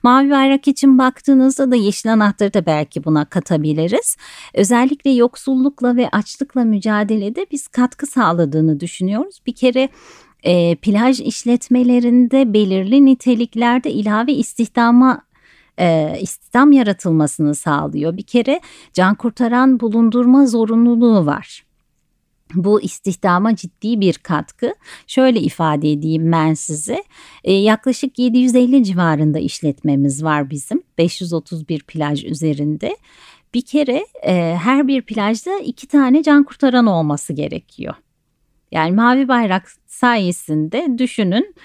Mavi Bayrak için baktığınızda da Yeşil Anahtarı da belki buna katabiliriz. Özellikle yoksullukla ve açlıkla mücadelede biz katkı sağladığını düşünüyoruz. Bir kere e, plaj işletmelerinde belirli niteliklerde ilave istihdama e, istihdam yaratılmasını sağlıyor. Bir kere can kurtaran bulundurma zorunluluğu var. Bu istihdama ciddi bir katkı. Şöyle ifade edeyim ben size. E, yaklaşık 750 civarında işletmemiz var bizim. 531 plaj üzerinde. Bir kere e, her bir plajda iki tane can kurtaran olması gerekiyor. Yani mavi bayrak sayesinde düşünün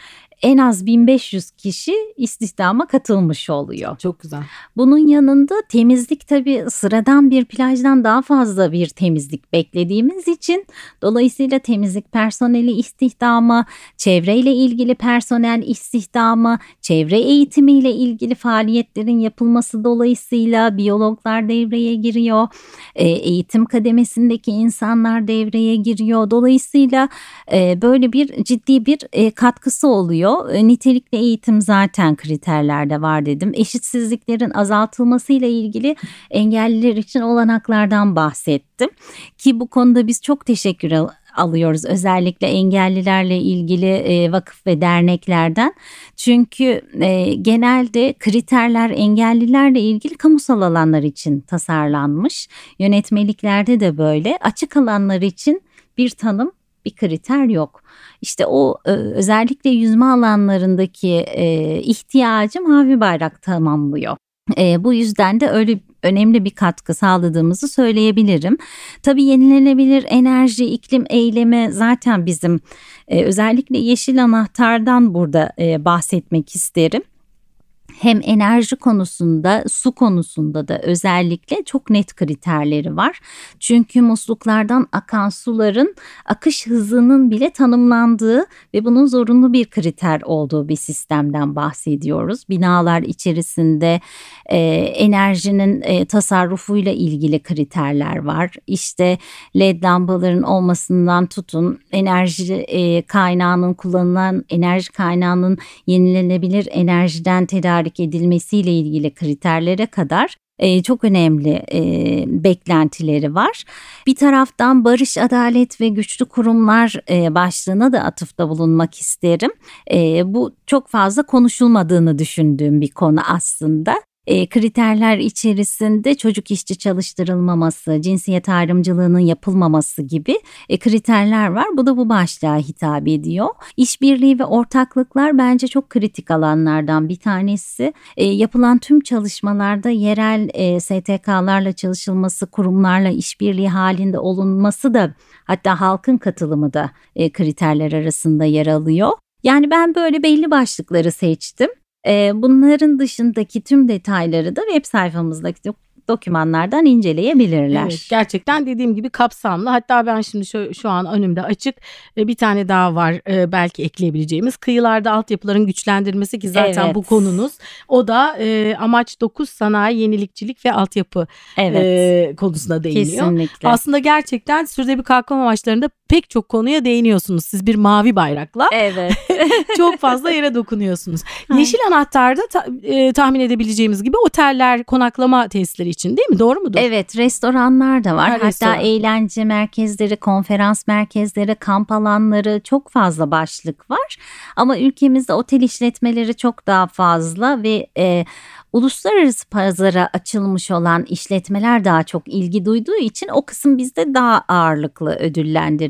en az 1500 kişi istihdama katılmış oluyor. Çok güzel. Bunun yanında temizlik tabii sıradan bir plajdan daha fazla bir temizlik beklediğimiz için dolayısıyla temizlik personeli istihdamı, çevreyle ilgili personel istihdamı, çevre eğitimiyle ilgili faaliyetlerin yapılması dolayısıyla biyologlar devreye giriyor. E, eğitim kademesindeki insanlar devreye giriyor. Dolayısıyla e, böyle bir ciddi bir e, katkısı oluyor E, nitelikli eğitim zaten kriterlerde var dedim. Eşitsizliklerin azaltılmasıyla ilgili engelliler için olanaklardan bahsettim. Ki bu konuda biz çok teşekkür alıyoruz özellikle engellilerle ilgili e, vakıf ve derneklerden. Çünkü e, genelde kriterler engellilerle ilgili kamusal alanlar için tasarlanmış. Yönetmeliklerde de böyle açık alanlar için bir tanım bir kriter yok. İşte o e, özellikle yüzme alanlarındaki e, ihtiyacı mavi bayrak tamamlıyor. E, bu yüzden de öyle önemli bir katkı sağladığımızı söyleyebilirim. Tabii yenilenebilir enerji, iklim eylemi zaten bizim e, özellikle yeşil anahtardan burada bahsetmek isterim hem enerji konusunda su konusunda da özellikle çok net kriterleri var. Çünkü musluklardan akan suların akış hızının bile tanımlandığı ve bunun zorunlu bir kriter olduğu bir sistemden bahsediyoruz. Binalar içerisinde e, enerjinin e, tasarrufuyla ilgili kriterler var. İşte led lambaların olmasından tutun enerji e, kaynağının kullanılan enerji kaynağının yenilenebilir enerjiden tedarik tedarik edilmesiyle ilgili kriterlere kadar e, çok önemli e, beklentileri var. Bir taraftan barış, adalet ve güçlü kurumlar e, başlığına da atıfta bulunmak isterim. E, bu çok fazla konuşulmadığını düşündüğüm bir konu aslında. E, kriterler içerisinde çocuk işçi çalıştırılmaması, cinsiyet ayrımcılığının yapılmaması gibi e, kriterler var. Bu da bu başlığa hitap ediyor. İşbirliği ve ortaklıklar bence çok kritik alanlardan bir tanesi. E, yapılan tüm çalışmalarda yerel e, STK'larla çalışılması, kurumlarla işbirliği halinde olunması da hatta halkın katılımı da e, kriterler arasında yer alıyor. Yani ben böyle belli başlıkları seçtim. Bunların dışındaki tüm detayları da web sayfamızdaki dokümanlardan inceleyebilirler. Evet, gerçekten dediğim gibi kapsamlı. Hatta ben şimdi şu, şu an önümde açık e, bir tane daha var e, belki ekleyebileceğimiz. Kıyılarda altyapıların güçlendirilmesi ki zaten evet. bu konunuz. O da e, amaç 9 sanayi, yenilikçilik ve altyapı evet. e, konusuna değiniyor. Kesinlikle. Aslında gerçekten sürdürülebilir kalkınma amaçlarında pek çok konuya değiniyorsunuz. Siz bir mavi bayrakla. Evet. çok fazla yere dokunuyorsunuz. Yeşil anahtarda ta, e, tahmin edebileceğimiz gibi oteller, konaklama tesisleri için değil mi? Doğru mudur? Evet, restoranlar da var. Ha, Hatta restoran. eğlence merkezleri, konferans merkezleri, kamp alanları çok fazla başlık var. Ama ülkemizde otel işletmeleri çok daha fazla ve e, uluslararası pazara açılmış olan işletmeler daha çok ilgi duyduğu için o kısım bizde daha ağırlıklı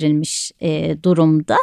ödüllendirilmiş e, durumda.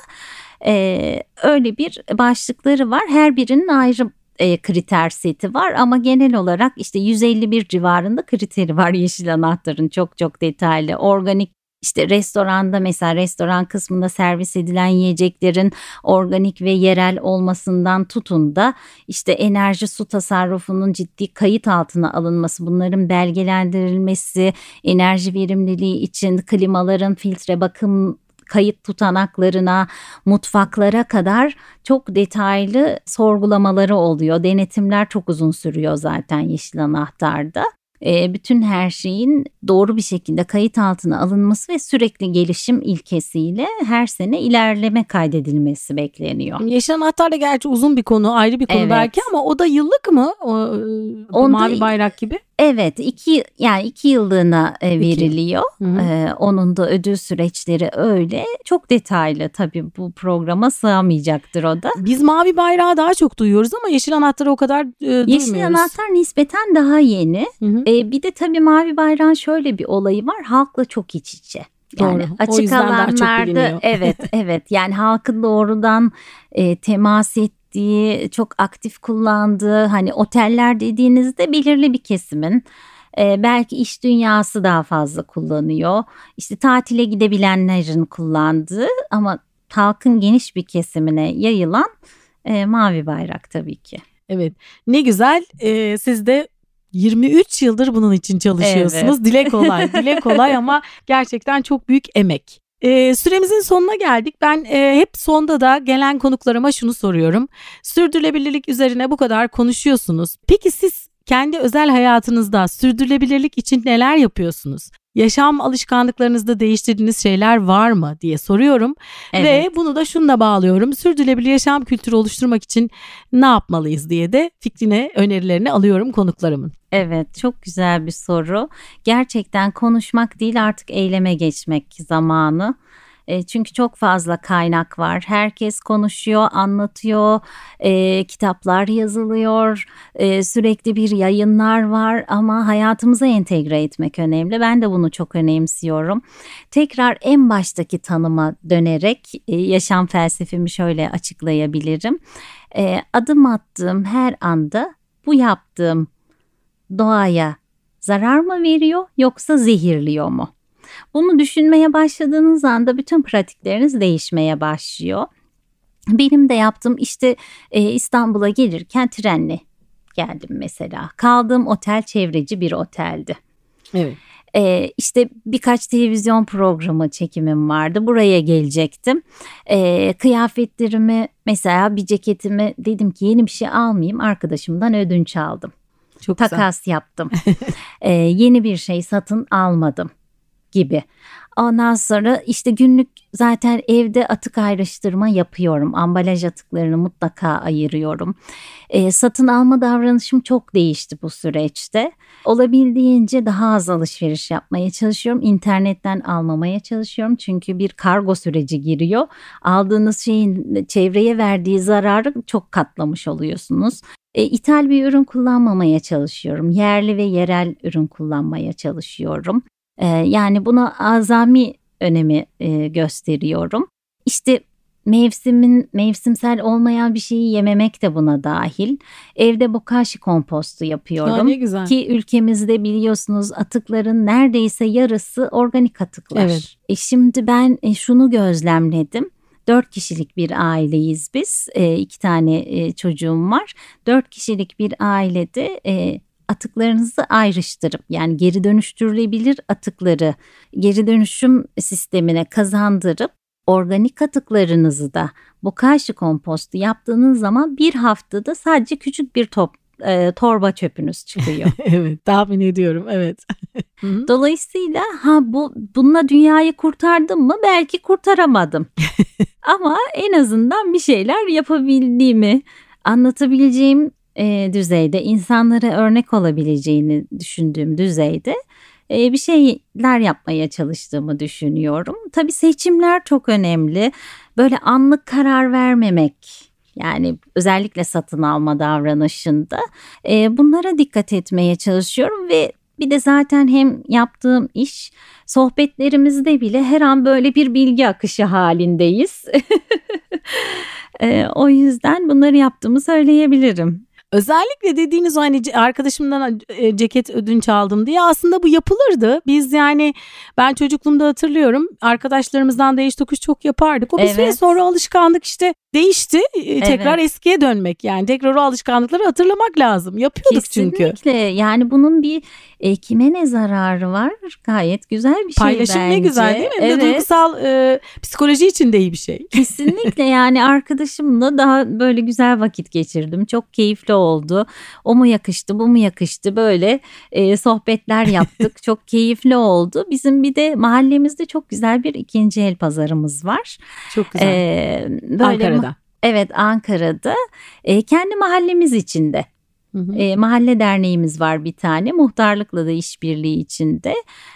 E, öyle bir başlıkları var. Her birinin ayrı e, kriter seti var ama genel olarak işte 151 civarında kriteri var yeşil anahtarın çok çok detaylı. Organik işte restoranda mesela restoran kısmında servis edilen yiyeceklerin organik ve yerel olmasından tutun da işte enerji su tasarrufunun ciddi kayıt altına alınması, bunların belgelendirilmesi, enerji verimliliği için klimaların filtre bakım kayıt tutanaklarına, mutfaklara kadar çok detaylı sorgulamaları oluyor. Denetimler çok uzun sürüyor zaten Yeşil Anahtar'da e, bütün her şeyin doğru bir şekilde kayıt altına alınması ve sürekli gelişim ilkesiyle her sene ilerleme kaydedilmesi bekleniyor. Yeşil anahtar da gerçi uzun bir konu ayrı bir konu evet. belki ama o da yıllık mı? O, Onda, mavi bayrak gibi. Evet iki yani iki yıllığına e, veriliyor. Ee, onun da ödül süreçleri öyle. Çok detaylı tabii bu programa sığamayacaktır o da. Biz mavi bayrağı daha çok duyuyoruz ama yeşil anahtarı o kadar e, duymuyoruz. Yeşil anahtar nispeten daha yeni. Ee, bir de tabii mavi bayrağın şöyle bir olayı var. Halkla çok iç içe. Yani Doğru. açık alanlarda evet evet yani halkın doğrudan e, temas et ettiği, çok aktif kullandığı hani oteller dediğinizde belirli bir kesimin e, belki iş dünyası daha fazla kullanıyor. İşte tatile gidebilenlerin kullandığı ama halkın geniş bir kesimine yayılan e, mavi bayrak tabii ki. Evet ne güzel ee, siz de 23 yıldır bunun için çalışıyorsunuz. Evet. Dile kolay, dile kolay ama gerçekten çok büyük emek. E, süremizin sonuna geldik. Ben e, hep sonda da gelen konuklarıma şunu soruyorum. Sürdürülebilirlik üzerine bu kadar konuşuyorsunuz. Peki siz kendi özel hayatınızda sürdürülebilirlik için neler yapıyorsunuz? Yaşam alışkanlıklarınızda değiştirdiğiniz şeyler var mı diye soruyorum evet. ve bunu da şununla bağlıyorum. Sürdürülebilir yaşam kültürü oluşturmak için ne yapmalıyız diye de fikrine, önerilerini alıyorum konuklarımın. Evet çok güzel bir soru. Gerçekten konuşmak değil artık eyleme geçmek zamanı. E, çünkü çok fazla kaynak var. Herkes konuşuyor, anlatıyor, e, kitaplar yazılıyor, e, sürekli bir yayınlar var ama hayatımıza entegre etmek önemli. Ben de bunu çok önemsiyorum. Tekrar en baştaki tanıma dönerek e, yaşam felsefemi şöyle açıklayabilirim. E, adım attığım her anda bu yaptığım doğaya zarar mı veriyor yoksa zehirliyor mu? Bunu düşünmeye başladığınız anda bütün pratikleriniz değişmeye başlıyor. Benim de yaptığım işte e, İstanbul'a gelirken trenle geldim mesela. Kaldığım otel çevreci bir oteldi. Evet. Ee, işte birkaç televizyon programı çekimim vardı. Buraya gelecektim. Ee, kıyafetlerimi mesela bir ceketimi dedim ki yeni bir şey almayayım. Arkadaşımdan ödünç aldım. Çok Takas güzel. yaptım. ee, yeni bir şey satın almadım gibi. Ondan sonra işte günlük zaten evde atık ayrıştırma yapıyorum. Ambalaj atıklarını mutlaka ayırıyorum. E, satın alma davranışım çok değişti bu süreçte. Olabildiğince daha az alışveriş yapmaya çalışıyorum. İnternetten almamaya çalışıyorum. Çünkü bir kargo süreci giriyor. Aldığınız şeyin çevreye verdiği zararı çok katlamış oluyorsunuz. E, ithal bir ürün kullanmamaya çalışıyorum. Yerli ve yerel ürün kullanmaya çalışıyorum. E, yani buna azami önemi e, gösteriyorum. İşte mevsimin mevsimsel olmayan bir şeyi yememek de buna dahil. Evde bokashi kompostu yapıyorum. Ya ne güzel. Ki ülkemizde biliyorsunuz atıkların neredeyse yarısı organik atıklar. Evet. E şimdi ben e, şunu gözlemledim. Dört kişilik bir aileyiz biz. E, iki tane e, çocuğum var. Dört kişilik bir ailede e, atıklarınızı ayrıştırıp yani geri dönüştürülebilir atıkları geri dönüşüm sistemine kazandırıp organik atıklarınızı da bokashi kompostu yaptığınız zaman bir haftada sadece küçük bir top e, torba çöpünüz çıkıyor. evet tahmin ediyorum evet. Dolayısıyla ha bu bununla dünyayı kurtardım mı belki kurtaramadım. Ama en azından bir şeyler yapabildiğimi anlatabileceğim e, düzeyde insanlara örnek olabileceğini düşündüğüm düzeyde e, bir şeyler yapmaya çalıştığımı düşünüyorum. Tabii seçimler çok önemli. Böyle anlık karar vermemek yani özellikle satın alma davranışında e, bunlara dikkat etmeye çalışıyorum ve bir de zaten hem yaptığım iş sohbetlerimizde bile her an böyle bir bilgi akışı halindeyiz. e, o yüzden bunları yaptığımı söyleyebilirim. Özellikle dediğiniz o hani arkadaşımdan e, ceket ödünç aldım diye aslında bu yapılırdı. Biz yani ben çocukluğumda hatırlıyorum arkadaşlarımızdan değiş tokuş çok yapardık. O bir evet. süre sonra alışkanlık işte değişti. E, tekrar evet. eskiye dönmek yani tekrar o alışkanlıkları hatırlamak lazım. Yapıyorduk Kesinlikle. çünkü. Kesinlikle yani bunun bir e, kime ne zararı var? Gayet güzel bir şey Paylaşım bence. ne güzel değil mi? Evet. duygusal e, psikoloji için de iyi bir şey. Kesinlikle yani arkadaşımla daha böyle güzel vakit geçirdim. Çok keyifli oldu. O mu yakıştı bu mu yakıştı böyle e, sohbetler yaptık. çok keyifli oldu. Bizim bir de mahallemizde çok güzel bir ikinci el pazarımız var. Çok güzel. Ee, böyle Ankara'da. Evet Ankara'da. E, kendi mahallemiz içinde. Hı hı. E, mahalle derneğimiz var bir tane muhtarlıkla da işbirliği içinde.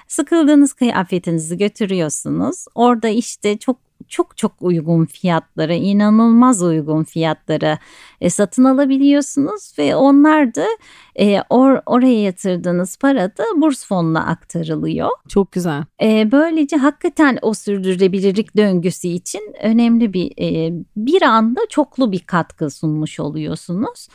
Sıkıldığınız kıyafetinizi götürüyorsunuz. Orada işte çok çok çok uygun fiyatlara, inanılmaz uygun fiyatlara e, satın alabiliyorsunuz ve onlar da e, or, oraya yatırdığınız para da burs fonuna aktarılıyor. Çok güzel. E, böylece hakikaten o sürdürülebilirlik döngüsü için önemli bir e, bir anda çoklu bir katkı sunmuş oluyorsunuz.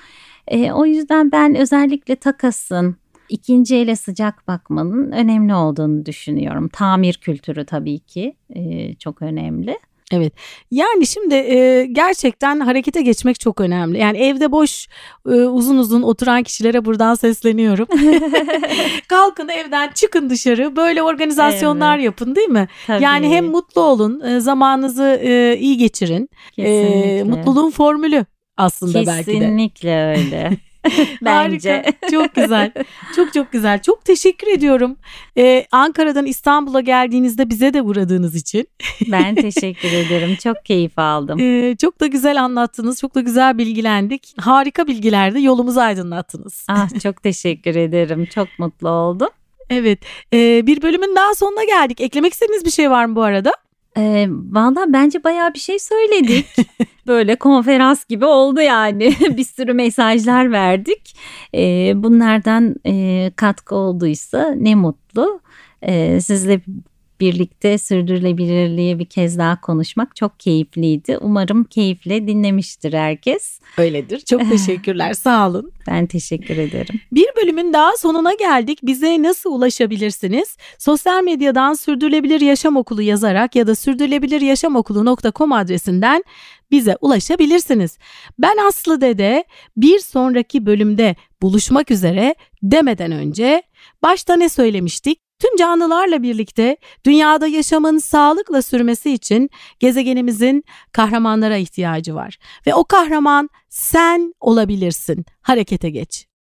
E, o yüzden ben özellikle takasın, ikinci ele sıcak bakmanın önemli olduğunu düşünüyorum. Tamir kültürü tabii ki e, çok önemli. Evet yani şimdi e, gerçekten harekete geçmek çok önemli. Yani evde boş e, uzun uzun oturan kişilere buradan sesleniyorum. Kalkın evden çıkın dışarı böyle organizasyonlar evet. yapın değil mi? Tabii. Yani hem mutlu olun e, zamanınızı e, iyi geçirin. E, mutluluğun formülü aslında Kesinlikle belki de. Kesinlikle öyle. Bence. Harika. Çok güzel. Çok çok güzel. Çok teşekkür ediyorum. Ee, Ankara'dan İstanbul'a geldiğinizde bize de uğradığınız için. ben teşekkür ederim. Çok keyif aldım. Ee, çok da güzel anlattınız. Çok da güzel bilgilendik. Harika bilgilerdi. Yolumuzu aydınlattınız. ah çok teşekkür ederim. Çok mutlu oldum. Evet. Ee, bir bölümün daha sonuna geldik. Eklemek istediğiniz bir şey var mı bu arada? E, Valla bence bayağı bir şey söyledik. Böyle konferans gibi oldu yani. bir sürü mesajlar verdik. E, bunlardan e, katkı olduysa ne mutlu. E, sizle birlikte sürdürülebilirliği bir kez daha konuşmak çok keyifliydi. Umarım keyifle dinlemiştir herkes. Öyledir. Çok teşekkürler. Sağ olun. Ben teşekkür ederim. Bir bölümün daha sonuna geldik. Bize nasıl ulaşabilirsiniz? Sosyal medyadan Sürdürülebilir Yaşam Okulu yazarak ya da sürdürülebiliryaşamokulu.com adresinden bize ulaşabilirsiniz. Ben Aslı Dede bir sonraki bölümde buluşmak üzere demeden önce başta ne söylemiştik? Tüm canlılarla birlikte dünyada yaşamın sağlıkla sürmesi için gezegenimizin kahramanlara ihtiyacı var ve o kahraman sen olabilirsin. Harekete geç.